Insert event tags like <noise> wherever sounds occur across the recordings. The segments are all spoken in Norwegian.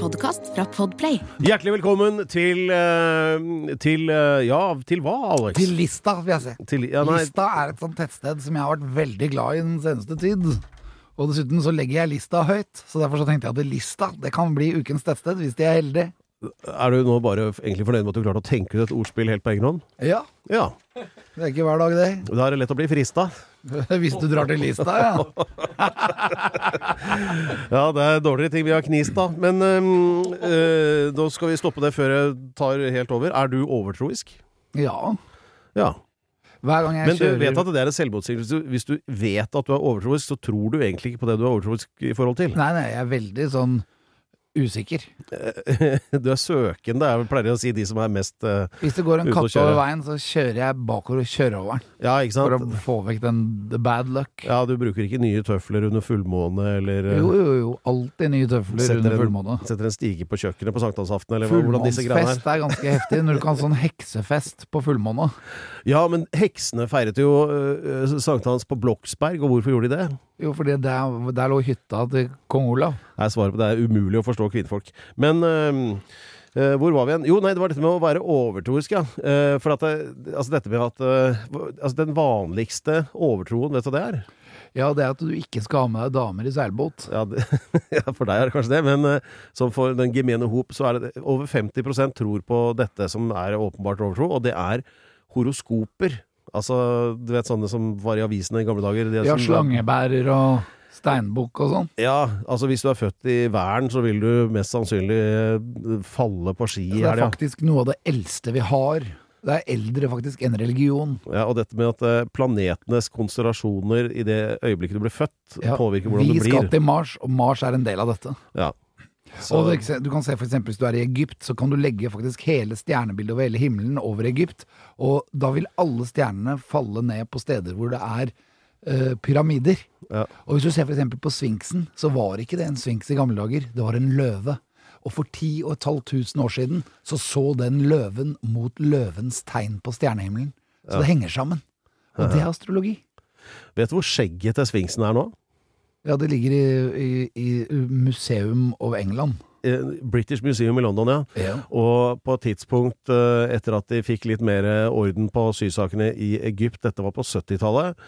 Podkast fra Podplay. Hjertelig velkommen til eh, Til eh, Ja, til hva, Alex? Til Lista, vil jeg si. Til- ja, nei. Lista er et sånt tettsted som jeg har vært veldig glad i den seneste tid. Og dessuten så legger jeg lista høyt, så derfor så tenkte jeg at Lista det kan bli ukens tettsted hvis de er heldige. Er du nå bare egentlig fornøyd med at du klarte å tenke ut et ordspill helt på egen hånd? Ja, Ja. det er ikke hver dag, det. Da er det lett å bli frista. <laughs> Hvis du drar til Lista, ja. <laughs> Ja, det er dårligere ting vi har knist, da. Men øh, øh, da skal vi stoppe det før jeg tar helt over. Er du overtroisk? Ja. Ja. Hver gang jeg Men du kjører vet at det er en selvmotsigelse. Hvis du vet at du er overtroisk, så tror du egentlig ikke på det du er overtroisk i forhold til. Nei, nei, jeg er veldig sånn usikker. <laughs> Du er søkende, jeg pleier å si de som er mest eh, Hvis det går en katt over veien, så kjører jeg bakover og kjører over den. Ja, For å få vekk den the bad luck. Ja, du bruker ikke nye tøfler under fullmåne, eller eh, Jo, jo, jo. Alltid nye tøfler setter under en- fullmåne. Setter en stige på kjøkkenet på sankthansaften, eller hvordan disse greiene Fullmånsfest er. er ganske heftig, når du kan sånn heksefest på fullmåne. Ja, men heksene feiret jo uh, sankthans på Bloksberg, og hvorfor gjorde de det? Jo, fordi der, der lå hytta til kong Olav. Nei, svaret på det er umulig å forstå kvinnfolk. Men eh, eh, hvor var vi igjen? Jo, nei, det var dette med å være overtroisk, ja. Uh, for at det, altså dette med at uh, Altså den vanligste overtroen, vet du hva det er? Ja, det er at du ikke skal ha med deg damer i seilbåt. Ja, det, <laughs> ja, for deg er det kanskje det, men uh, som for den gemene hop, så er det over 50% tror på dette som er åpenbart overtro, og det er horoskoper. Altså, du vet sånne som var i avisene i gamle dager. Ja, som- slangebærer og steinbukk og sånn. Ja, altså hvis du er født i Væren, så vil du mest sannsynlig eh, falle på ski i Det er faktisk noe av det eldste vi har. Det er eldre faktisk enn religion. Ja, og dette med at eh, planetenes konstellasjoner i det øyeblikket du blir født, Ja, påvirker hvordan vi skal til Mars, og Mars er en del av dette. Ja. Så, Og du kan se for eksempel hvis du er i Egypt, så kan du legge faktisk hele stjernebildet over hele himmelen over Egypt, og da vil alle stjernene falle ned på steder hvor det er uh, pyramider. Ja. Og hvis du ser for på Sfinksen, så var ikke det en sfinks i gamle dager, det var en løve. Og for ti og et halvt tusen år siden så så den løven mot løvens tegn på stjernehimmelen. Så det henger sammen. Og det er astrologi. vet du hvor skjegget til sfinksen er nå? Ja, det ligger i, i, i Museum of England. Eh, British Museum i London, ja. Ja. Og på et tidspunkt eh, etter at de fikk litt mer orden på sysakene i Egypt, dette var på 70-tallet,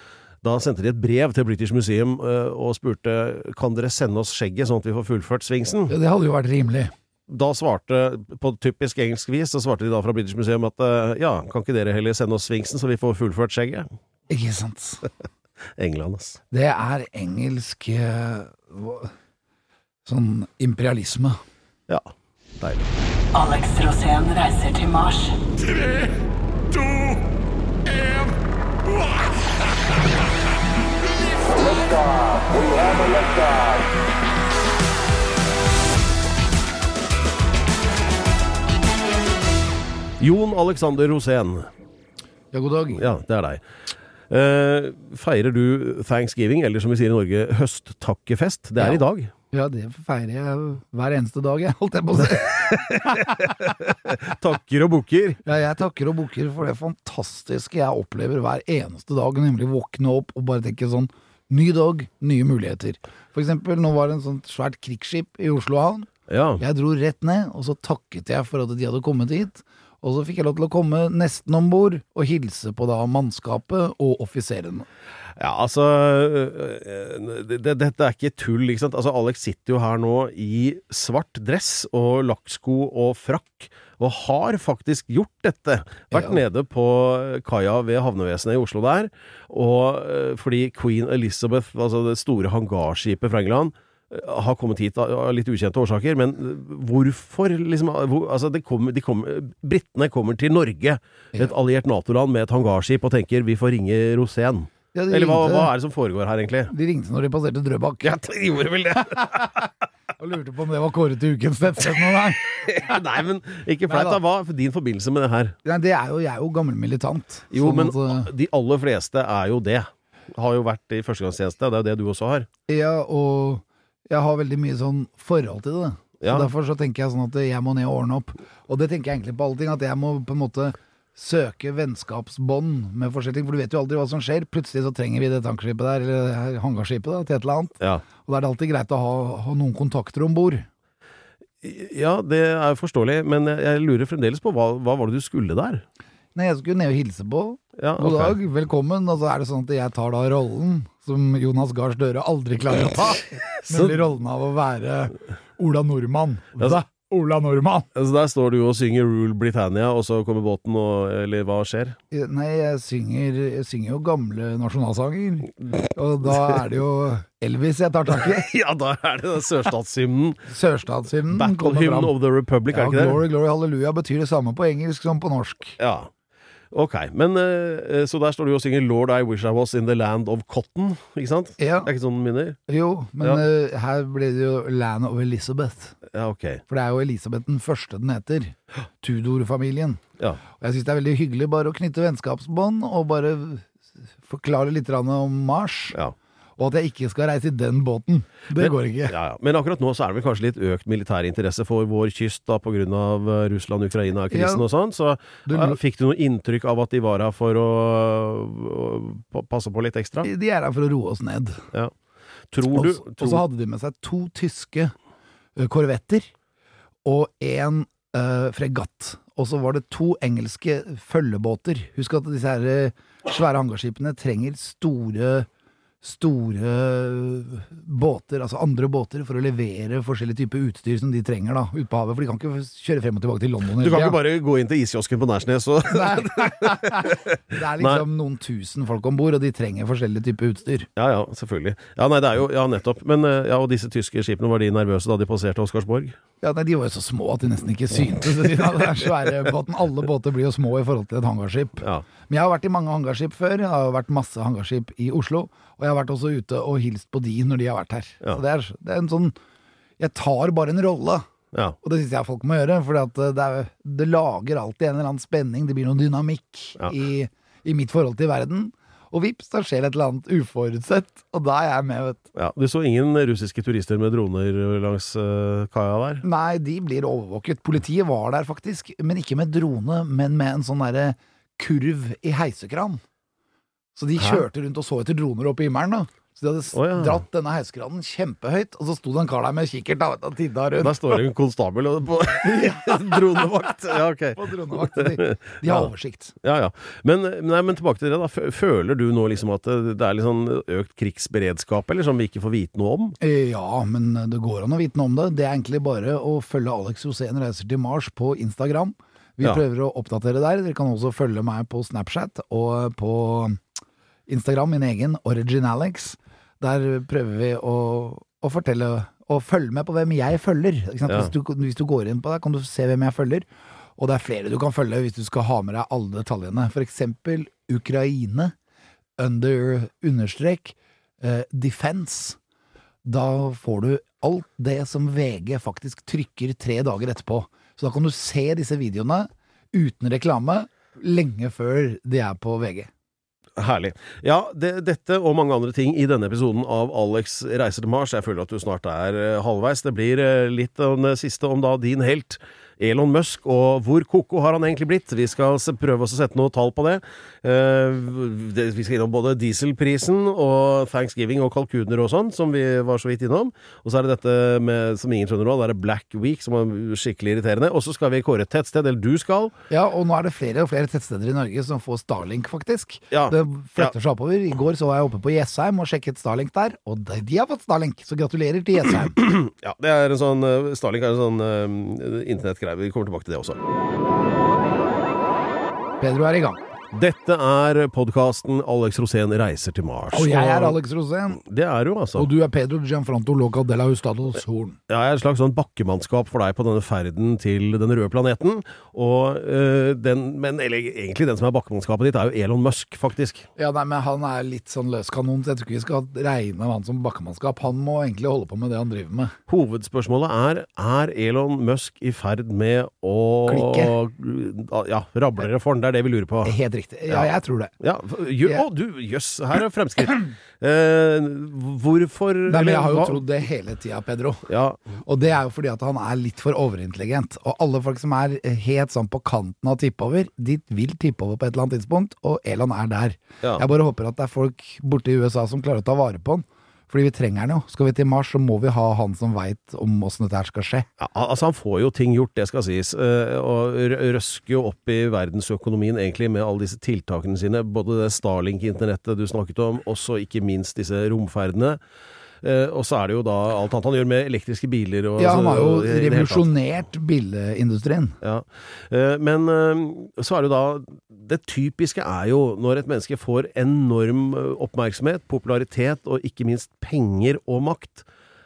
da sendte de et brev til British Museum eh, og spurte kan dere sende oss skjegget sånn at vi får fullført sfinksen. Ja, det hadde jo vært rimelig. Da svarte, på typisk engelsk vis, så svarte de da fra British Museum at ja, kan ikke dere heller sende oss sfinksen så vi får fullført skjegget? Ikke sant? <laughs> England, ass. Det er engelsk eh, sånn imperialisme. Ja, deilig. Alex Rosén reiser til Mars. Tre, to, en Jon Alexander Rosén. Ja, god dag. Ja, det er deg. Eh, feirer du thanksgiving, eller som vi sier i Norge, høsttakkefest? Det er Ja. i dag. Ja, det feirer jeg hver eneste dag, jeg, holdt jeg på å si. <laughs> Takker og bukker. Ja, jeg takker og bukker for det fantastiske jeg opplever hver eneste dag, nemlig våkne opp og bare tenke sånn Ny dag, nye muligheter. For eksempel, nå var det en sånn svært krigsskip i Oslo havn. Ja. Jeg dro rett ned, og så takket jeg for at de hadde kommet hit. Og så fikk jeg lov til å komme nesten om bord og hilse på da mannskapet og offiserene. Ja, altså Dette det, det, er ikke tull, ikke sant? Altså, Alex sitter jo her nå i svart dress og lakksko og frakk, og har faktisk gjort dette. Vært Ja. nede på kaia ved havnevesenet i Oslo der, og øh, fordi Queen Elizabeth, altså det store hangarskipet fra England, øh, har kommet hit av litt ukjente årsaker, men hvorfor liksom hvor, Altså, kommer, de kommer, britene kommer til Norge, et alliert Nato-land med et hangarskip, og tenker vi får ringe Rosén. Ja, Eller hva, hva er det som foregår her, egentlig? De ringte når de passerte Drøbak. Ja, de gjorde vel det. <laughs> Og lurte på om det var kåret til ukens nettsted noen gang. <laughs> Nei, men ikke flaut. Da. Hva er din forbindelse med det her? Nei, det er jo, jeg er jo gammel militant. Jo, men at, de aller fleste er jo det. Har jo vært i førstegangstjeneste. Det er jo det du også har. Ja, og jeg har veldig mye sånn forhold til det. Ja. Så Derfor så tenker jeg sånn at jeg må ned og ordne opp. Og det tenker jeg egentlig på alle ting, at jeg må på en måte søke vennskapsbånd med forskjellige ting. For du vet jo aldri hva som skjer. Plutselig så trenger vi det tankskipet der, eller hangarskipet da, til et eller annet. Ja. Og da er det alltid greit å ha, ha noen kontakter om bord. ja, det er forståelig, men jeg- lurer fremdeles på hva, hva var det du skulle der? Nei, jeg skulle ned og hilse på. Ja, God dag, velkommen. Og så er det sånn at jeg tar da rollen som Jonas Gahr Støre aldri klarer å ta. <laughs> Nemlig rollen av å være Ola Nordmann. Altså, Ola Nordmann! Altså, der står du og synger Rule Britannia, og så kommer båten, og Eller hva skjer? Nei, jeg synger, jeg synger jo gamle nasjonalsanger. Og da er det jo Elvis jeg tar tak i. <laughs> Ja, da er det sørstatshymnen. Sørstatshymnen Battle Hymn of the Republic, Ja, er ikke det? glory, glory, halleluja betyr det samme på engelsk som på norsk. Ja. Ok, men eh, Så der står du og synger Lord I wish I was in the land of cotton, ikke sant? Ja, Det er ikke sånn den minner? jo, men Ja. eh, her ble det jo Land of Elizabeth. Ja, ok. For det er jo Elisabeth den første den heter. Tudor-familien. Ja. Og jeg syns det er veldig hyggelig bare å knytte vennskapsbånd og bare forklare litt om Mars. ja. Og at jeg ikke skal reise i den båten. Det går ikke. Ja, ja. Men akkurat nå så er det vel kanskje litt økt militær interesse for vår kyst da pga. Russland-Ukraina-krisen Ja. og sånn. Så Du- ja, fikk du noe inntrykk av at de var her for å, å passe på litt ekstra? De er her for å roe oss ned. Tror Og du og tror, så hadde de med seg to tyske korvetter og en uh, fregatt. Og så var det to engelske følgebåter. Husk at disse her svære hangarskipene trenger store Store båter, altså andre båter, for å levere forskjellige typer utstyr som de trenger da, ute på havet. For de kan ikke kjøre frem og tilbake til London. Du kan ikke ikke bare gå inn til iskiosken på Nærsnes og Nei. <laughs> Det er liksom noen tusen folk om bord, og de trenger forskjellige typer utstyr. Ja, ja, selvfølgelig. Ja, nei, det er jo Ja, nettopp. Men eh, ja, og disse tyske skipene, var de nervøse da de passerte Oscarsborg? Ja, nei, De var jo så små at de nesten ikke syntes. De er svære båten. Alle båter blir jo små i forhold til et hangarskip. Ja. Men jeg har vært i mange hangarskip før. Jeg har vært masse hangarskip i Oslo. Og jeg har vært også ute og hilst på de når de har vært her. Ja. Så det er, det er en sånn Jeg tar bare en rolle. ja. Og det syns jeg folk må gjøre, for det, er- det lager alltid en eller annen spenning. Det blir noe dynamikk Ja. i, i mitt forhold til verden. Og vips, da skjer et eller annet uforutsett, og da er jeg med, vet du. ja. Du så ingen russiske turister med droner langs uh, kaia der? Nei, de blir overvåket. Politiet var der faktisk, men ikke med drone, men med en sånn derre kurv i heisekran. Så de kjørte rundt og så etter droner oppe i himmelen, da. Så de hadde oh, ja. dratt denne heisekranen kjempehøyt, og så sto det en kar der med kikkert da, tidda rundt. Der står det en konstabel og- på <laughs> <laughs> dronevakt. Ja, ok. På dronevakt. De, de har Ja. oversikt. Ja, ja. Men, nei, men tilbake til det, da. Føler du nå liksom at det det er litt sånn økt krigsberedskap, eller som vi ikke får vite noe om? Eh, Ja, men det går an å vite noe om det. Det er egentlig bare å følge Alex Rosén reiser til Mars på Instagram. Vi Ja. prøver å oppdatere der. Dere kan også følge meg på Snapchat og på Instagram, min egen Origin-Alex. Der prøver vi å, å fortelle og følge med på hvem jeg følger. Ja. Hvis, du, hvis du går inn på det, kan du se hvem jeg følger. Og det er flere du kan følge hvis du skal ha med deg alle detaljene. For eksempel Ukraine, under understrek, eh, defense. Da får du alt det som VG faktisk trykker tre dager etterpå. Så da kan du se disse videoene uten reklame lenge før de er på VG. Herlig. Ja, det, dette og mange andre ting i denne episoden av Alex reiser til Mars. Jeg føler at du snart er eh, halvveis. Det blir eh, litt om det siste om da din helt. Elon Musk, og hvor koko har han egentlig blitt? Vi skal prøve oss å sette noe tall på det. Eh. Vi skal innom både dieselprisen og thanksgiving og kalkuner og sånn, som vi var så vidt innom. Og så er det dette med, som ingen skjønner nå, det er Black Week, som er skikkelig irriterende. Og så skal vi kåre et tettsted, eller du skal. Ja, og nå er det flere og flere tettsteder i Norge som får Starlink, faktisk. Ja. Det flytter seg oppover. I går så var jeg oppe på Jessheim og sjekket Starlink der, og de de har fått Starlink, så gratulerer til Jessheim. <clears throat> Ja, det er en sånn eh, Starlink er en sånn uh, internettgreie. Vi kommer tilbake til det også. Pedro er i gang. Dette er podkasten Alex Rosén reiser til Mars. Og jeg er Alex Rosén. Det er du, altså. Og du er Pedro Gianfranto Loca de la Hustados Horn. Jeg er et slags sånn bakkemannskap for deg på denne ferden til den røde planeten. Og øh, den, men eller, egentlig den som er bakkemannskapet ditt, er jo Elon Musk, faktisk. Ja, nei, men Han er litt sånn løskanon, så jeg tror ikke vi skal regne han som bakkemannskap. Han må egentlig holde på med det han driver med. Hovedspørsmålet er er Elon Musk i ferd med å Klikke. Ja, rablere for han. Det er det vi lurer på. Helt riktig. Ja, jeg tror det. Ja, jø. Å, du, jøss, her er fremskritt. <clears throat> Eh, hvorfor Nei, men Jeg har jo hva- trodd det hele tida, Pedro. Ja, Og det er jo fordi at han er litt for overintelligent. Og alle folk som er helt sånn på kanten av å tippe over, de vil tippe over på et eller annet tidspunkt, og Elon er der. Ja. Jeg bare håper at det er folk borte i USA som klarer å ta vare på han. Fordi vi trenger han jo. Skal vi til Mars, så må vi ha han som veit om åssen dette her skal skje. Ja, altså Han får jo ting gjort, det skal sies. eh, Og røsker jo opp i verdensøkonomien egentlig med alle disse tiltakene sine. Både det Starlink-internettet du snakket om, også ikke minst disse romferdene. Eh, Og så er det jo da alt annet han gjør med elektriske biler. Og, Ja, han har jo hele tatt. revolusjonert bilindustrien. Ja. Eh, Men eh, så er det jo da Det typiske er jo når et menneske får enorm oppmerksomhet, popularitet og ikke minst penger og makt.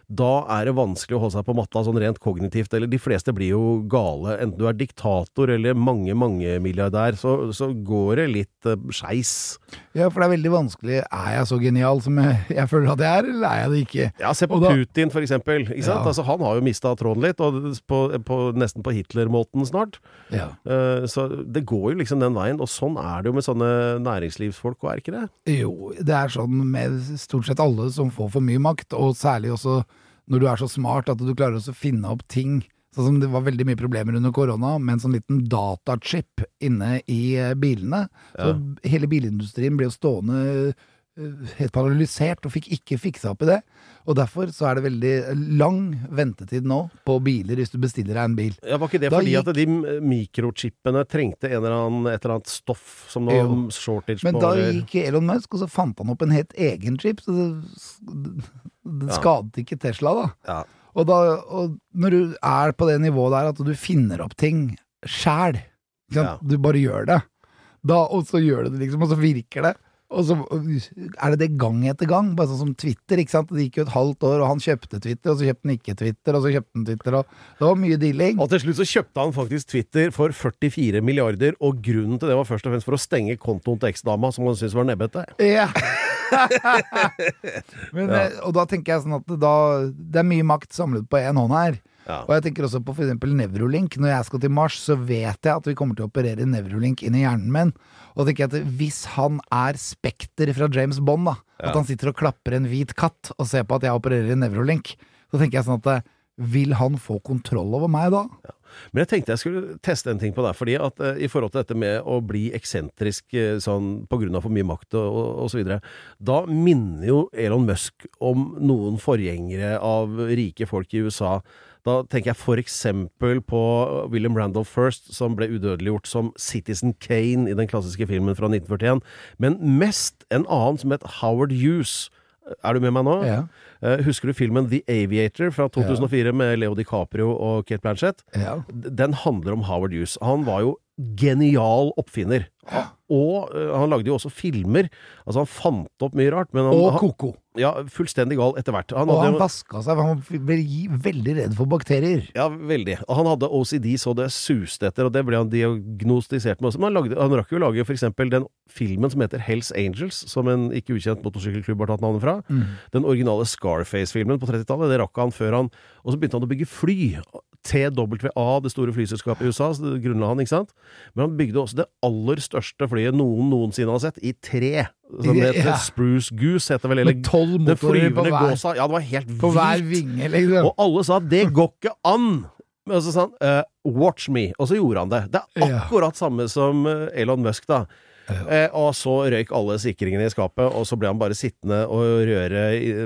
Da er det vanskelig å holde seg på matta sånn rent kognitivt. Eller de fleste blir jo gale. Enten du er diktator eller mange, mange milliardær, så, så går det litt uh, skeis. Ja, for det er veldig vanskelig. Er jeg så genial som jeg, jeg føler at jeg er, eller er jeg det ikke? Ja, se på da- Putin, for eksempel. Ja. Altså, han har jo mista tråden litt, og på, på, nesten på Hitler-måten snart. Ja. Uh, Så det går jo liksom den veien, og sånn er det jo med sånne næringslivsfolk, og er ikke det? Jo, det er sånn med stort sett alle som får for mye makt, og særlig også når du er så smart at du klarer å finne opp ting. Sånn som det var veldig mye problemer under korona med en sånn liten datachip inne i eh, bilene. Så hele bilindustrien ble jo stående eh, helt paralysert og fikk ikke fiksa opp i det. Og derfor så er det veldig lang ventetid nå på biler hvis du bestiller deg en bil. Ja, Var ikke det Da fordi gikk- at de mikrochipene trengte en eller annen, et eller annet stoff som noe Jo. shortage Men på? da eller- gikk Elon Musk, og så fant han opp en helt egen chip, så det, det Ja. skadet ikke Tesla, da. Ja. Og, da, og når du er på det nivået der at du finner opp ting sjæl. Ja. du bare gjør det, da, og så gjør du det liksom, og så virker det. Og så er det det gang etter gang, bare sånn som Twitter. ikke sant? Det gikk jo et halvt år, og han kjøpte Twitter, og så kjøpte han ikke Twitter, og så kjøpte han Twitter, og det var mye dealing. Og til slutt så kjøpte han faktisk Twitter for 44 milliarder, og grunnen til det var først og fremst for å stenge kontoen til eksdama, som han syntes var nebbete. Ja. <laughs> Men, ja. Og da tenker jeg sånn at det da, det er mye makt samlet på én hånd her. Ja. Og jeg tenker også på eksempel Nevrolink. Når jeg skal til Mars, så vet jeg at vi kommer til å operere Nevrolink inn i hjernen min. Og da tenker jeg at hvis han er Spekter fra James Bond, da, at han sitter og klapper en hvit katt og ser på at jeg opererer i Nevrolink, så tenker jeg sånn at eh, vil han få kontroll over meg da? Men jeg tenkte jeg skulle teste en ting på deg, fordi at eh, i forhold til dette med å bli eksentrisk eh, sånn av for mye makt og, osv. da minner jo Elon Musk om noen forgjengere av rike folk i USA. Da tenker jeg eksempel på William Randolph First, som ble udødeliggjort som Citizen Kane i den klassiske filmen fra 1941, men mest en annen som het Howard Hughes. Er du med meg nå? Ja. Eh, Husker du filmen The Aviator fra 2004 med Leo DiCaprio og Kate Blanchett? Ja. Den handler om Howard Hughes. Han var jo genial oppfinner. Og uh, han lagde jo også filmer. Altså, han fant opp mye rart. Men han, Og han, koko. ja, fullstendig gal etter hvert. Han Og han vaska seg, han ble veldig redd for bakterier. ja, veldig. Og Han hadde OCD så det suste etter, og det ble han diagnostisert med også. Men han, lagde, han rakk jo å lage for eksempel den filmen som heter Hells Angels, som en ikke ukjent motorsykkelklubb har tatt navnet fra. Den originale Scarface-filmen på 30-tallet, det rakk han før han Og så begynte han å bygge fly. TWA, det store flyselskapet i USA, grunnla han, ikke sant. Men han bygde også det aller største flyet noen noensinne har sett, i tre. Som Ja. heter Spruce Goose, heter vel. Eller tolv motorer på hver, gåsa. Ja, det var helt på hver vilt. vinge, liksom. Og alle sa 'det går ikke an'! Men så sa han uh, 'watch me', og så gjorde han det. Det er Ja. akkurat samme som eh, Elon Musk, da. Eh, og så røyk alle sikringene i skapet, og så ble han bare sittende og røre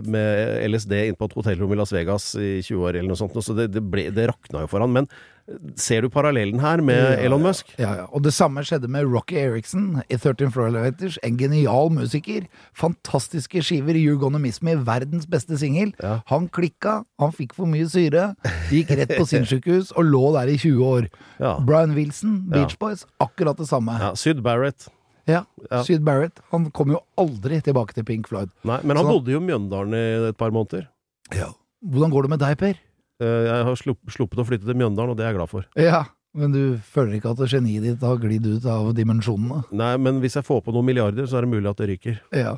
med LSD inn på et hotellrom i Las Vegas i 20 år eller noe sånt. Så det, det, ble, det rakna jo for han. Men eh, ser du parallellen her med Ja, Elon Musk? Ja, ja. Og det samme skjedde med Rocky Erickson i 13 Floor Elevators. En genial musiker. Fantastiske skiver. You're Gonna Miss Me, verdens beste singel. Ja. Han klikka, han fikk for mye syre, gikk rett på sinnssykehus og lå der i 20 år. Ja. Brian Wilson. Beach Boys, akkurat det samme. ja Syd Barrett. Ja, Ja. Syd Barrett. Han kom jo aldri tilbake til Pink Floyd. Nei, men han Så- bodde jo i Mjøndalen i et par måneder. Ja. Hvordan går det med deg, Per? Eh, Jeg har sluppet å flytte til Mjøndalen, og det er jeg glad for. Ja, men du føler ikke at geniet ditt har glidd ut av dimensjonene? Nei, men hvis jeg får på noen milliarder, så er det mulig at det ryker. Ja.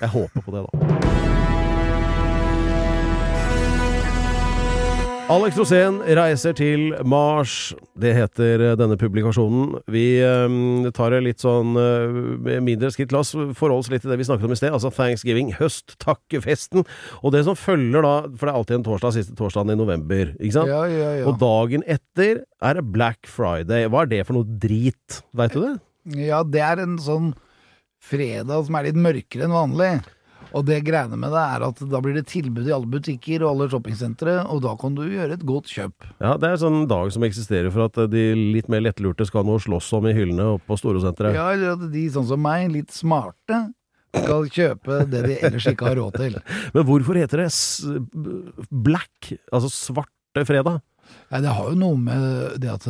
Jeg håper på det, da. Alex Rosén reiser til Mars. Det heter eh, denne publikasjonen. Vi eh, tar det litt sånn eh, mindre skritt. La oss forholde oss litt til det vi snakket om i sted, altså thanksgiving, høsttakkefesten. Og det som følger da, for det er alltid en torsdag, siste torsdagen i november, ikke sant? Ja, ja, ja. Og dagen etter er det Black Friday. Hva er det for noe drit? Veit du det? Ja, det er en sånn fredag som er litt mørkere enn vanlig. Og det greiene med det er at da blir det tilbud i alle butikker og alle shoppingsentre, og da kan du gjøre et godt kjøp. Ja, det er en sånn dag som eksisterer for at de litt mer lettlurte skal nå slåss om i hyllene oppe på Storosenteret. Ja, eller at de sånn som meg, litt smarte, skal kjøpe det de ellers ikke har råd til. <laughs> Men hvorfor heter det black, altså svarte fredag? Nei, det har jo noe med det at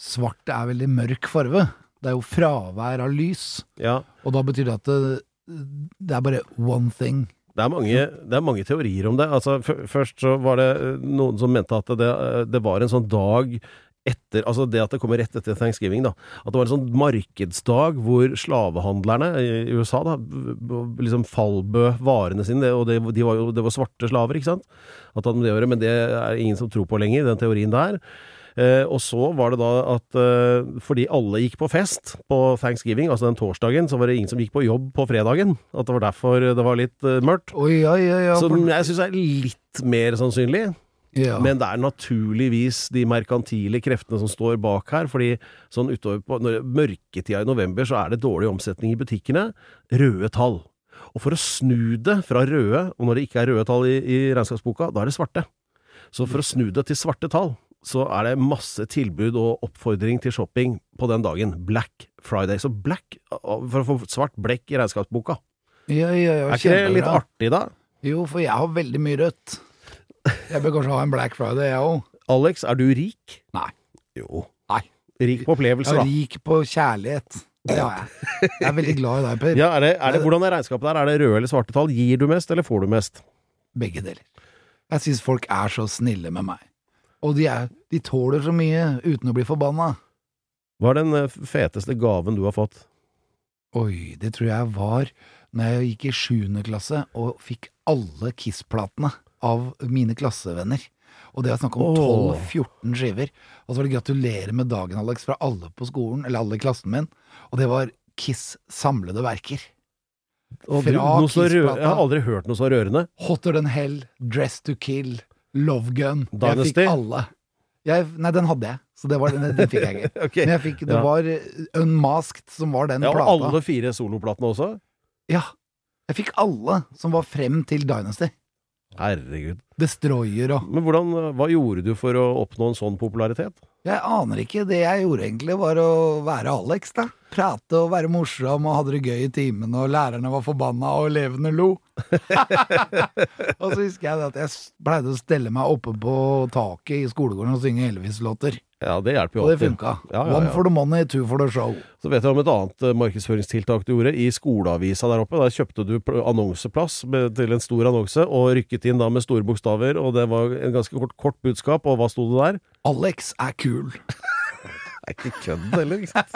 svart er veldig mørk farve. Det er jo fravær av lys, Ja, og da betyr det at det, er bare one thing. det er mange, det er mange teorier om det. Altså, først så var det eh, noen som mente at det, eh, det var en sånn dag etter, altså det at det kommer rett etter thanksgiving, da. At det var en sånn markedsdag hvor slavehandlerne i USA da, liksom fallbød varene sine, og det, de var jo, det var svarte slaver, ikke sant? At det men det er ingen som tror på lenger, den teorien der. Eh, og så var det da at eh, fordi alle gikk på fest på thanksgiving, altså den torsdagen, så var det ingen som gikk på jobb på fredagen. At det var derfor det var litt eh, mørkt. Oi, oi, oi. Som jeg syns er litt mer sannsynlig. ja. Men det er naturligvis de merkantile kreftene som står bak her. fordi sånn utover på når mørketida i november, så er det dårlig omsetning i butikkene. Røde tall. Og for å snu det fra røde, og når det ikke er røde tall i, i regnskapsboka, da er det svarte. Så for å snu det til svarte tall, så er det masse tilbud og oppfordring til shopping på den dagen. Black Friday. Så black, for å få svart blekk i regnskapsboka. ja, ja, ja, Er ikke det litt artig, da? Jo, for jeg har veldig mye rødt. Jeg bør kanskje ha en Black Friday, jeg òg. Alex, er du rik? Nei. Jo. Nei. Rik på opplevelser, er da. rik på kjærlighet. Har jeg. Jeg er veldig glad i deg, Per. Ja, er det, er det, hvordan er regnskapet der? Er det røde eller svarte tall? Gir du mest, eller får du mest? Begge deler. Jeg syns folk er så snille med meg. Og de, er, de tåler så mye uten å bli forbanna. Hva er den eh, feteste gaven du har fått? Oi, det tror jeg var når jeg gikk i sjuende klasse og fikk alle Kiss-platene av mine klassevenner. Og det er snakk om 12-14 skiver. Og så var det 'Gratulerer med dagen, Alex' fra alle på skolen, eller alle i klassen min. Og det var Kiss samlede verker. Fra Kiss-plata. Jeg har aldri hørt noe så rørende. Hotter than hell, Dress to kill, Love Gun. Jeg fikk alle. Jeg, nei, den hadde jeg, så det var, den, den fikk jeg ikke. <laughs> okay. Men jeg fikk, det Ja. var eh, Unmasked som var den Ja, og plata. alle fire soloplatene også? Ja. Jeg fikk alle som var frem til Dynasty. Herregud. Destroyer og Men hvordan, hva gjorde du for å oppnå en sånn popularitet? Jeg aner ikke. Det jeg gjorde egentlig, var å være Alex, da. Prate og være morsom og hadde det gøy i timen, og lærerne var forbanna, og elevene lo. <laughs> og så husker jeg at jeg pleide å stelle meg oppe på taket i skolegården og synge Elvis-låter. Ja, det hjelper jo Og det alltid. funka. Ja, ja, One ja. for the money, two for the show. Så vet jeg om et annet eh, markedsføringstiltak du gjorde. I skoleavisa der oppe, der kjøpte du pl- annonseplass med, til en stor annonse, og rykket inn da med store bokstaver, og det var en ganske kort, kort budskap, og hva sto det der? Alex er kul. Det <laughs> er ikke kødd heller, ikke <laughs> sant?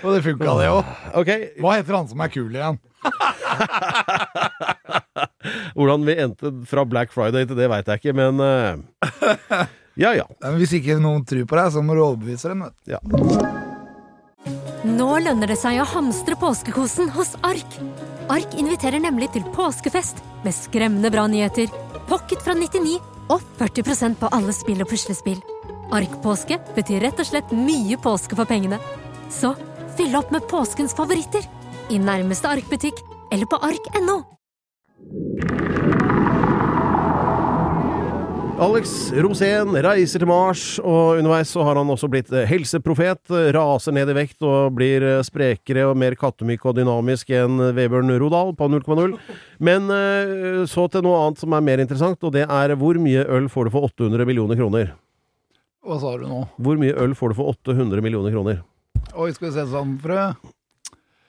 Og det funka, det òg. Ok, Hva heter han som er kul igjen? <laughs> hvordan vi endte fra Black Friday til det veit jeg ikke, men eh, Ja ja. Men Hvis ikke noen tror på deg, så må du overbevise dem. ja. Nå lønner det seg å hamstre påskekosen hos Ark. Ark inviterer nemlig til påskefest med skremmende bra nyheter, pocket fra 99 og 40% på alle spill og puslespill. Ark-påske betyr rett og slett mye påske for pengene. Så fyll opp med påskens favoritter i nærmeste Ark-butikk eller på ark.no. Alex Rosén reiser til Mars, og underveis så har han også blitt eh, helseprofet. eh, Raser ned i vekt og blir eh, sprekere og mer kattemyk og dynamisk enn Vebjørn Rodal på 0,0. Men så til noe annet som er mer interessant, og det er hvor mye øl får du for 800 millioner kroner? Hva sa du nå? Hvor mye øl får du for 800 millioner kroner? Oi, skal vi se sånn, frø.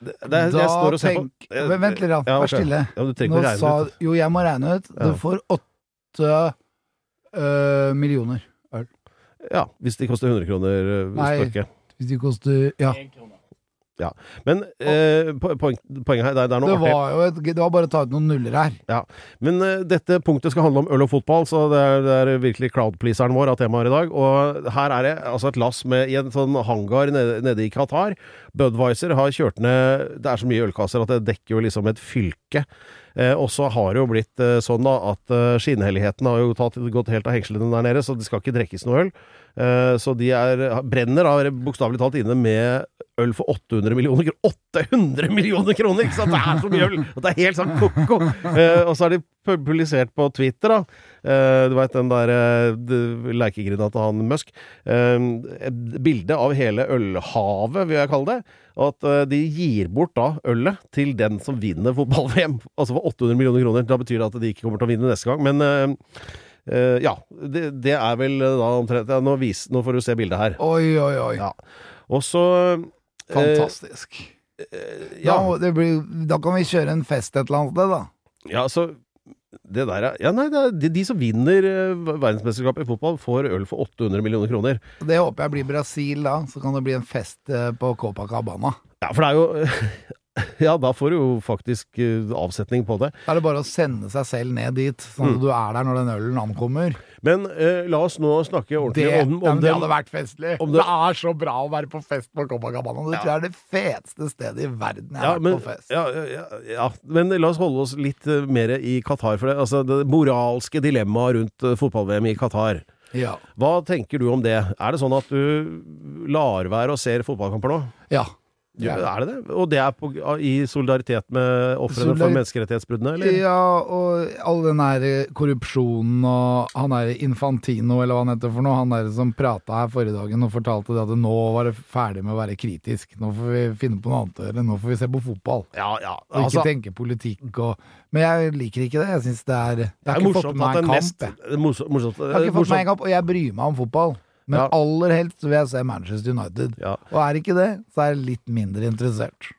Det, det, Da jeg tenk Vent litt, da. Ja, Vær stille. Ja, du trenger Nå sa. Jo, jeg må regne ut. Ja. Du får åtte øh, millioner. Ja, hvis de koster 100 kroner uh, Nei. stykket. Hvis de koster Ja. Men eh, po- poeng, poenget her, det det Det var jo et, det var bare å ta ut noen nuller her. Men eh, dette punktet skal handle om øl og fotball, så det er, det er virkelig cloudpleaseren vår av temaer i dag. Og her er det altså et lass med i en sånn hangar nede, nede i Qatar. Budwiser har kjørt ned Det er så mye ølkasser at det dekker jo liksom et fylke. Eh, og så har det jo blitt eh, sånn da at eh, skinnhelligheten har jo tatt, gått helt av hengslene der nede, så det skal ikke drikkes noe øl. Eh, så de er, brenner da bokstavelig talt inne med øl for 800 millioner kroner. 800 millioner kroner! Ikke sant? Det er så mye øl! Det er helt sånn ko-ko! Eh, og så har de publisert på Twitter, da. Eh, du veit den der leikegrinda til han Musk. Et bilde av hele ølhavet, vil jeg kalle det. At de gir bort da ølet til den som vinner fotball-VM. Altså for 800 millioner kroner. Da betyr det at de ikke kommer til å vinne neste gang. Men ja, det, det er vel eh, da omtrent ja, nå, vis, nå får du se bildet her. Oi, oi, oi. Ja. Og så eh, Fantastisk. ja. Da, det blir, da kan vi kjøre en fest et eller annet sted, da. Ja, så det der er Ja, nei, det er de, de som vinner eh, verdensmesterskapet i fotball, får øl for 800 millioner kroner. Det håper jeg blir Brasil, da. Så kan det bli en fest eh, på Copacabana. Ja, for det er jo <laughs> <laughs> Ja, da får du jo faktisk eh, avsetning på det. Da er det bare å sende seg selv ned dit, sånn Mm. at du er der når den ølen ankommer. Men eh, la oss nå snakke ordentlig det, om, om om det hadde vært festlig. det, det- er så bra å være på fest på Copacabana. Det Ja. tror jeg er det feteste stedet i verden jeg ja, har men, vært på fest. ja, ja, ja, ja, men la oss holde oss litt uh, mer i Qatar. For det, altså, det moralske dilemmaet rundt uh, fotball-VM i Qatar. Ja. Hva tenker du om det? Er det sånn at du lar være å se fotballkamper nå? ja. Ja, er det det? Og det er på, i solidaritet med ofrene for menneskerettighetsbruddene, eller? Ja, og all den der korrupsjonen og han der Infantino, eller hva han heter for noe, han der som prata her forrige dagen og fortalte det at nå var det ferdig med å være kritisk. Nå får vi finne på noe annet å gjøre. Nå får vi se på fotball. Ja, ja. Og ikke Altså, tenke politikk og Men jeg liker ikke det. Jeg syns det er Jeg det har ikke fått med meg en kamp, jeg. det morsomt, Jeg har ikke fått meg en kamp, og jeg bryr meg om fotball. Men Ja. aller helst vil jeg se Manchester United. Ja. Og er ikke det, så er jeg litt mindre interessert.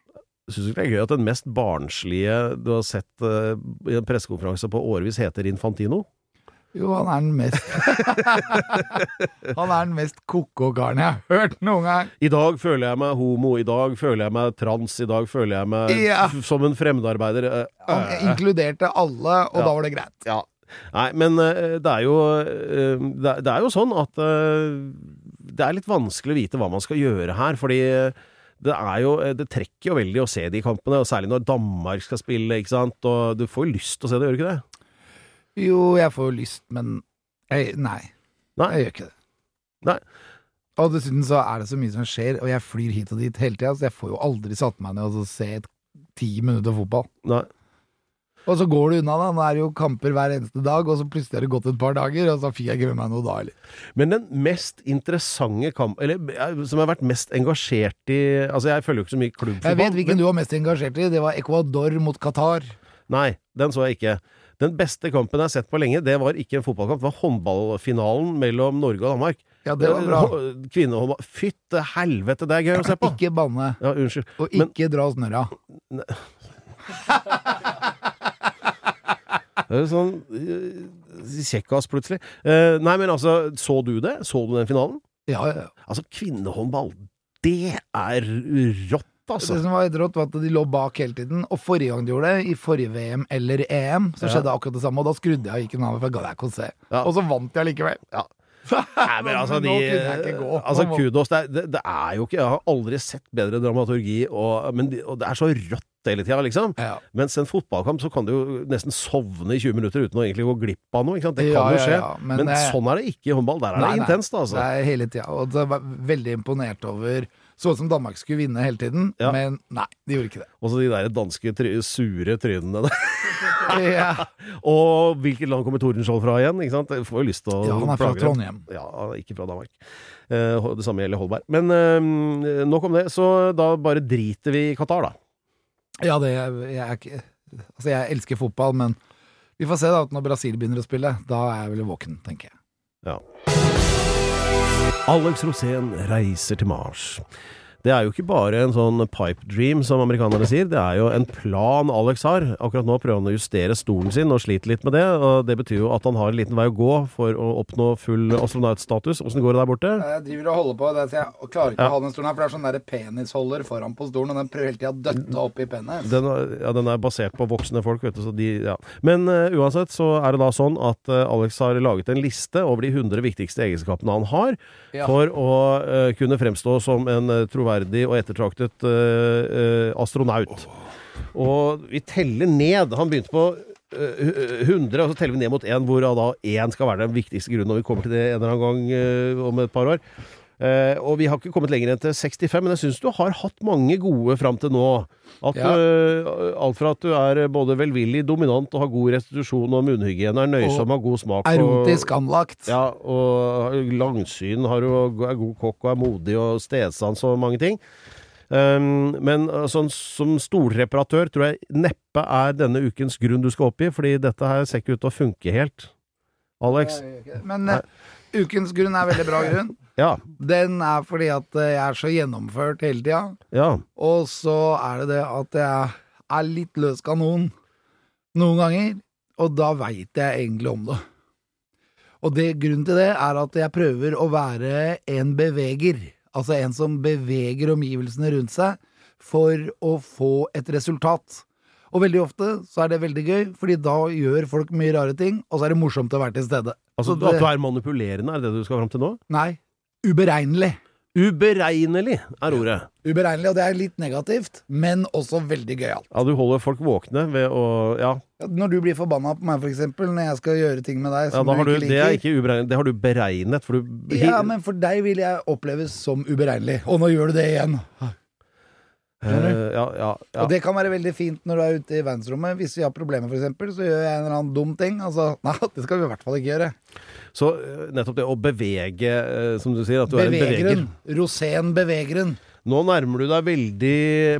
Syns du ikke det er gøy at den mest barnslige du har sett uh, i en pressekonferanse på årevis, heter Infantino? Jo, han er den mest <laughs> Han er den mest ko-ko karen jeg har hørt noen gang. I dag føler jeg meg homo, i dag føler jeg meg trans, i dag føler jeg meg Ja. som en fremmedarbeider. eh, Han eh, inkluderte alle, og Ja. da var det greit. Ja. Nei, men eh, det er jo eh, det er, jo sånn at eh, det er litt vanskelig å vite hva man skal gjøre her, fordi det er jo Det trekker jo veldig å se de kampene, og særlig når Danmark skal spille, ikke sant, og du får jo lyst til å se det, gjør du ikke det? Jo, jeg får jo lyst, men jeg, nei. Nei. Jeg gjør ikke det. Nei. Og dessuten så er det så mye som skjer, og jeg flyr hit og dit hele tida, så jeg får jo aldri satt meg ned og se et ti minutter fotball. Nei. Og så går du unna, da. Nå er det jo kamper hver eneste dag, og så plutselig har det gått et par dager, og så fikk jeg ikke med meg noe da heller. Men den mest interessante kamp Eller som jeg har vært mest engasjert i Altså, jeg følger jo ikke så mye klubbfotball. Jeg vet hvilken men- du var mest engasjert i. Det var Ecuador mot Qatar. Nei, den så jeg ikke. Den beste kampen jeg har sett på lenge, det var ikke en fotballkamp, det var håndballfinalen mellom Norge og Danmark. Ja, det var bra. Eh, Kvinnehåndball Fytte helvete, det er gøy å se på! Ikke banne, Ja, unnskyld. og Men- ikke dra snørra. <laughs> Jo sånn eh, kjekkas, plutselig. Eh, nei, men altså, så du det? Så du den finalen? Ja, ja, ja. Altså, kvinnehåndball, det er rått, altså. Det som var rått, var at de lå bak hele tiden. Og forrige gang de gjorde det, i forrige VM eller EM, så Ja. skjedde akkurat det samme. Og da skrudde jeg og gikk en annen, for jeg gadd ikke å se. Ja. Og så vant jeg likevel. Ja. Nei, men altså, <laughs> de, altså kudos. Det er, det, det er jo ikke Jeg har aldri sett bedre dramaturgi, og, men de, og det er så rått hele tida, liksom. Ja. Mens en fotballkamp så kan du jo nesten sovne i 20 minutter uten å egentlig gå glipp av noe. Ikke sant? Det kan jo skje. Men, men jeg... sånn er det ikke i håndball. Der er Nei, det intenst, altså. Det er hele tida. Og det var veldig imponert over Så ut som Danmark skulle vinne hele tiden, Ja. men nei, de gjorde ikke det. Og så de der danske try sure trynene der. <laughs> Ja, <laughs> og hvilket land kommer Tordenskjold fra igjen? Ikke sant? Jeg får jo lyst til å ja han er fra dem. Trondheim. Ja, ikke fra Danmark. Eh, det samme gjelder Holberg. Men eh, nok om det. Så da bare driter vi i Qatar, da. Ja, det jeg er Altså, jeg elsker fotball, men vi får se da når Brasil begynner å spille. Da er jeg vel våken, tenker jeg. Ja. Alex Rosén reiser til Mars. Det er jo ikke bare en sånn pipe dream, som amerikanerne sier. Det er jo en plan Alex har. Akkurat nå prøver han å justere stolen sin og sliter litt med det. og Det betyr jo at han har en liten vei å gå for å oppnå full astronautstatus. Åssen går det der borte? Jeg driver og holder på, det, så jeg klarer ikke Ja. å ha den stolen her, for det er sånn der penisholder foran på stolen, og den prøver hele tida å døtte opp i penis. Den, ja, den er basert på voksne folk, vet du. Så de, ja. Men uh, uansett så er det da sånn at uh, Alex har laget en liste over de 100 viktigste egenskapene han har, Ja. for å uh, kunne fremstå som en eh, troverdig og ettertraktet eh, eh, astronaut. Og vi teller ned. Han begynte på eh, 100, og så teller vi ned mot én, hvor da én skal være den viktigste grunnen når vi kommer til det en eller annen gang eh, om et par år. Eh, og vi har ikke kommet lenger enn til 65, men jeg syns du har hatt mange gode fram til nå. At Ja. eh, alt fra at du er både velvillig, dominant og har god restitusjon og munnhygiene, er nøysom, og har god smak Erotisk og, anlagt. ja, og langsyn, har du, er god kokk og er modig og stedsans og mange ting. Um, men uh, sånn, som stolreparatør tror jeg neppe er denne ukens grunn du skal oppgi, fordi dette her ser ikke ut til å funke helt. Alex? Men uh, ukens grunn er veldig bra grunn. Ja. Den er fordi at jeg er så gjennomført hele tida. Ja. Og så er det det at jeg er litt løs kanon noen ganger, og da veit jeg egentlig om det. Og det, grunnen til det er at jeg prøver å være en beveger. Altså en som beveger omgivelsene rundt seg for å få et resultat. Og veldig ofte så er det veldig gøy, fordi da gjør folk mye rare ting, og så er det morsomt å være til stede. Altså, det, At du er manipulerende, er det det du skal fram til nå? Nei, uberegnelig. Uberegnelig er ordet. Uberegnelig, og det er litt negativt, men også veldig gøyalt. Ja, du holder folk våkne ved å Ja, Ja, Når du blir forbanna på meg, for eksempel, når jeg skal gjøre ting med deg ja som har du, du ikke det er ikke uberegnet, det har du beregnet, for du Ja, men for deg vil jeg oppleves som uberegnelig. Og nå gjør du det igjen. Eh, ja, ja, ja. Og det kan være veldig fint når du er ute i verdensrommet. Hvis vi har problemer, eksempel, så gjør jeg en eller annen dum ting. Altså, <laughs> nei, det skal vi i hvert fall ikke gjøre. Så eh, nettopp det å bevege, eh, som du sier, at du er en beveger. Rosén bevegeren. Nå nærmer du deg veldig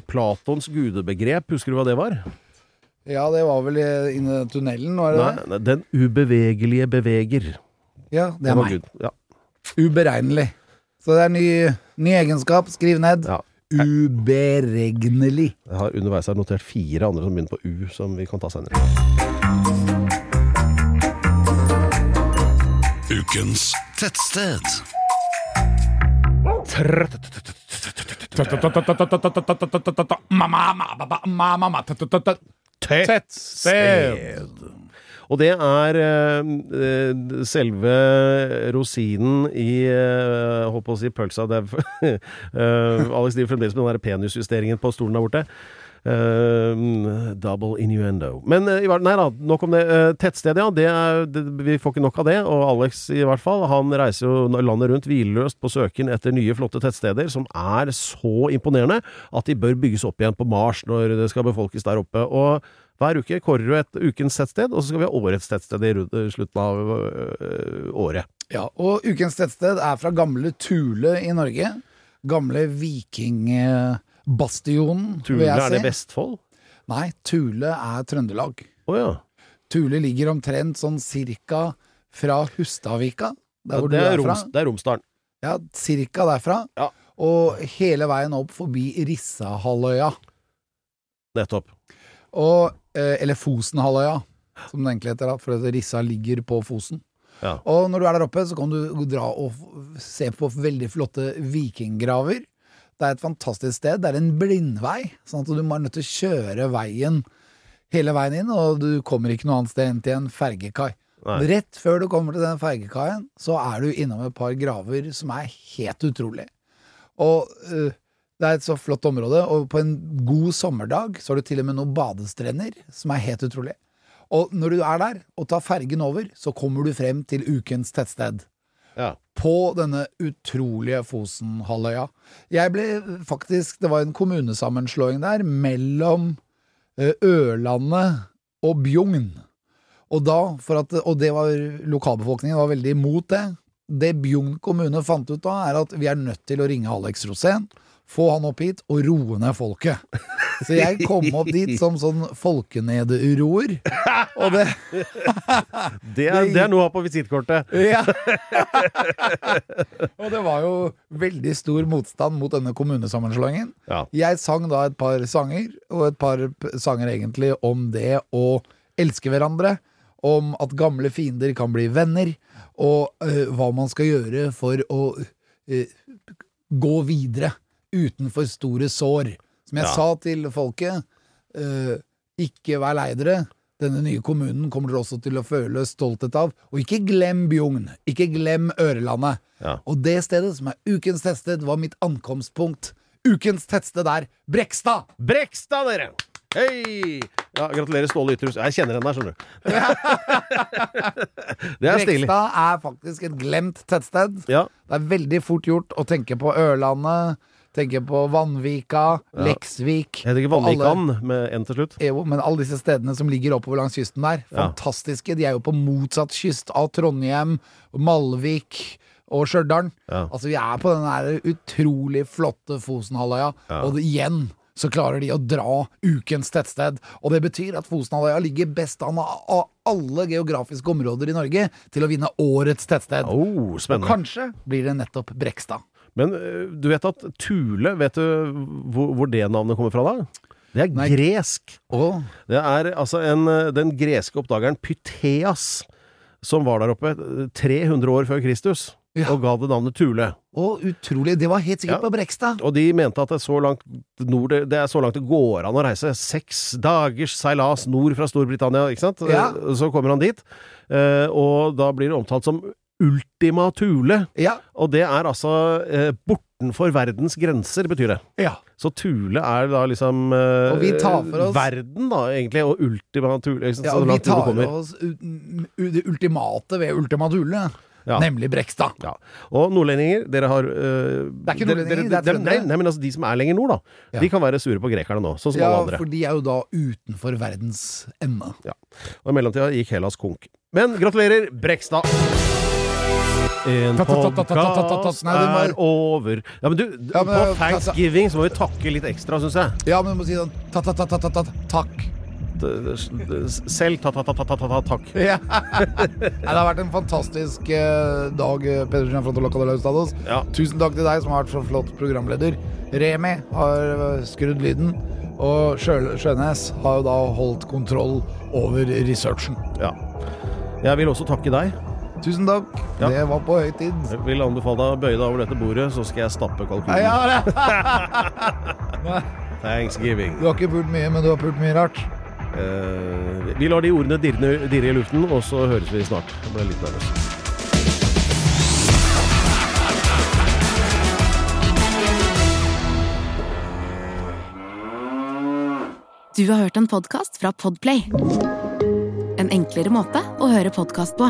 Platons gudebegrep. Husker du hva det var? Ja, det var vel i- tunnelen, var det Nei, det? den ubevegelige beveger. Ja, det er meg. Ja. Uberegnelig. Så det er ny, ny egenskap. Skriv ned. Ja. Uberegnelig. Jeg har underveis her notert fire andre som begynner på U, som vi kan ta senere. Ukens tettsted. Tettsted. Og det er eh, eh, selve rosinen i eh, Holdt på å si pølsa. Det er, <laughs> Alex driver fremdeles med den der penisjusteringen på stolen der borte. Eh, double innuendo. Men eh, nei da, nok om det. Uh, tettstedet, ja. Det er, det, vi får ikke nok av det. Og Alex i hvert fall. Han reiser jo landet rundt hvileløst på søken etter nye, flotte tettsteder som er så imponerende at de bør bygges opp igjen på Mars når det skal befolkes der oppe. Og hver uke kårer du et ukens tettsted, og så skal vi ha årets tettsted i slutten av øh, året. Ja, og ukens tettsted er fra gamle Tule i Norge. Gamle vikingbastionen, vil jeg Tule, jeg er si. det Vestfold? Nei, Tule er Trøndelag. Oh, ja. Tule ligger omtrent sånn cirka fra Hustadvika, der ja hvor du er er fra. Det er Romsdalen. Ja, cirka derfra. Ja. Og hele veien opp forbi Rissahalvøya. Nettopp. Og, eh, eller Fosenhalvøya, som det egentlig heter, da, for Rissa ligger på Fosen. Ja. Og når du er der oppe, så kan du dra og se på veldig flotte vikinggraver. Det er et fantastisk sted. Det er en blindvei, sånn at du må er nødt til å kjøre veien hele veien inn, og du kommer ikke noe annet sted enn til en fergekai. Nei. Rett før du kommer til den fergekaien, så er du innom et par graver som er helt utrolig. Og øh, det er et så flott område, og på en god sommerdag så har du til og med noen badestrender som er helt utrolig. Og når du er der og tar fergen over, så kommer du frem til ukens tettsted Ja. på denne utrolige Fosenhalvøya. Jeg ble faktisk Det var en kommunesammenslåing der mellom eh, Ørlandet og Bjugn. Og, da, for at, og det var lokalbefolkningen var veldig imot det. Det Bjugn kommune fant ut da, er at vi er nødt til å ringe Alex Rosén, få han opp hit og roe ned folket. Så jeg kom opp dit som sånn folkenederoer. Og det <laughs> Det er, det er noe å ha på visittkortet. <laughs> ja. Og det var jo veldig stor motstand mot denne kommunesammenslåingen. Ja. Jeg sang da et par sanger, og et par sanger egentlig om det å elske hverandre. Om at gamle fiender kan bli venner, og eh, hva man skal gjøre for å eh, gå videre utenfor store sår. Som jeg Ja. sa til folket, uh, ikke vær lei dere. Denne nye kommunen kommer dere også til å føle stolthet av. Og ikke glem Bjugn. Ikke glem Ørelandet. Ja. Og det stedet, som er ukens tettsted, var mitt ankomstpunkt. Ukens tettsted er Brekstad! Brekstad, dere! Hei! Ja, gratulerer, Ståle Ytterhus. Jeg kjenner henne der, skjønner du. <laughs> det er stilig. Brekstad er faktisk et glemt tettsted. Ja. Det er veldig fort gjort å tenke på Ørlandet, tenke på Vanvika, Leksvik Jeg heter ikke og alle- Vanvikan med N til slutt. Jo, men alle disse stedene som ligger oppover langs kysten der, Ja. fantastiske. De er jo på motsatt kyst av Trondheim, Malvik og Stjørdal. Ja. Altså, vi er på den der utrolig flotte Fosenhalvøya, og det, igjen så klarer de å dra ukens tettsted. Og det betyr at Fosenhalvøya ligger best an av alle geografiske områder i Norge til å vinne årets tettsted. Oh, og kanskje blir det nettopp Brekstad. Men øh, du vet at Thule, vet du hvor, hvor det navnet kommer fra da? Det er Nei. gresk. Oh. Det er altså en, øh, den greske oppdageren Pytheas som var der oppe øh, 300 år før Kristus, Ja. og ga det navnet Thule. å, utrolig. Det var helt sikkert Ja. på Brekstad. Og de mente at det er så langt nord det er så langt det går an å reise. Seks dagers seilas nord fra Storbritannia, ikke sant? Ja. Eh, Så kommer han dit, eh, og da blir det omtalt som Ultima Thule. Ja. Og det er altså eh, bortenfor verdens grenser, betyr det. ja. Så Thule er da liksom eh, verden, da, egentlig, og Ultima Thule. liksom. Ja, og vi tar for oss det ultimate ved Ultima Thule, Ja. nemlig Brekstad. Ja. Og nordlendinger, dere har Det er ikke nordlendinger, det er trøndere. Nei, nei, men altså de som er lenger nord, da. Ja. De kan være sure på grekerne nå, sånn som Ja, alle andre. for de er jo da utenfor verdens ende. Ja. Og i mellomtida gikk Hellas konk. Men gratulerer, Brekstad! En podkast er over. Ja, men du, Ja, men, på thanksgiving så må vi takke litt ekstra, syns jeg. Ja, men du må si sånn takk. Selv ta-ta-ta-ta-ta-takk. Ja. Det har vært en fantastisk eh, dag, eh, Pedersen fra. Tusen takk til deg som har vært så flott programleder. Remi har eh, skrudd lyden, og Sjø Sjønes har jo da holdt kontroll over researchen. Ja. Jeg vil også takke deg. Tusen takk. Ja. Det var på høy tid. Jeg vil anbefale deg å bøye deg over dette bordet, så skal jeg stappe kalkunen. ja, ja. <laughs> Thanksgiving. Du har ikke pult mye, men du har pult mye rart. Eh, vi lar de ordene dirre, dirre i luften, og så høres vi snart. Jeg ble litt nervøs. Du har hørt en podkast fra Podplay. En enklere måte å høre podkast på.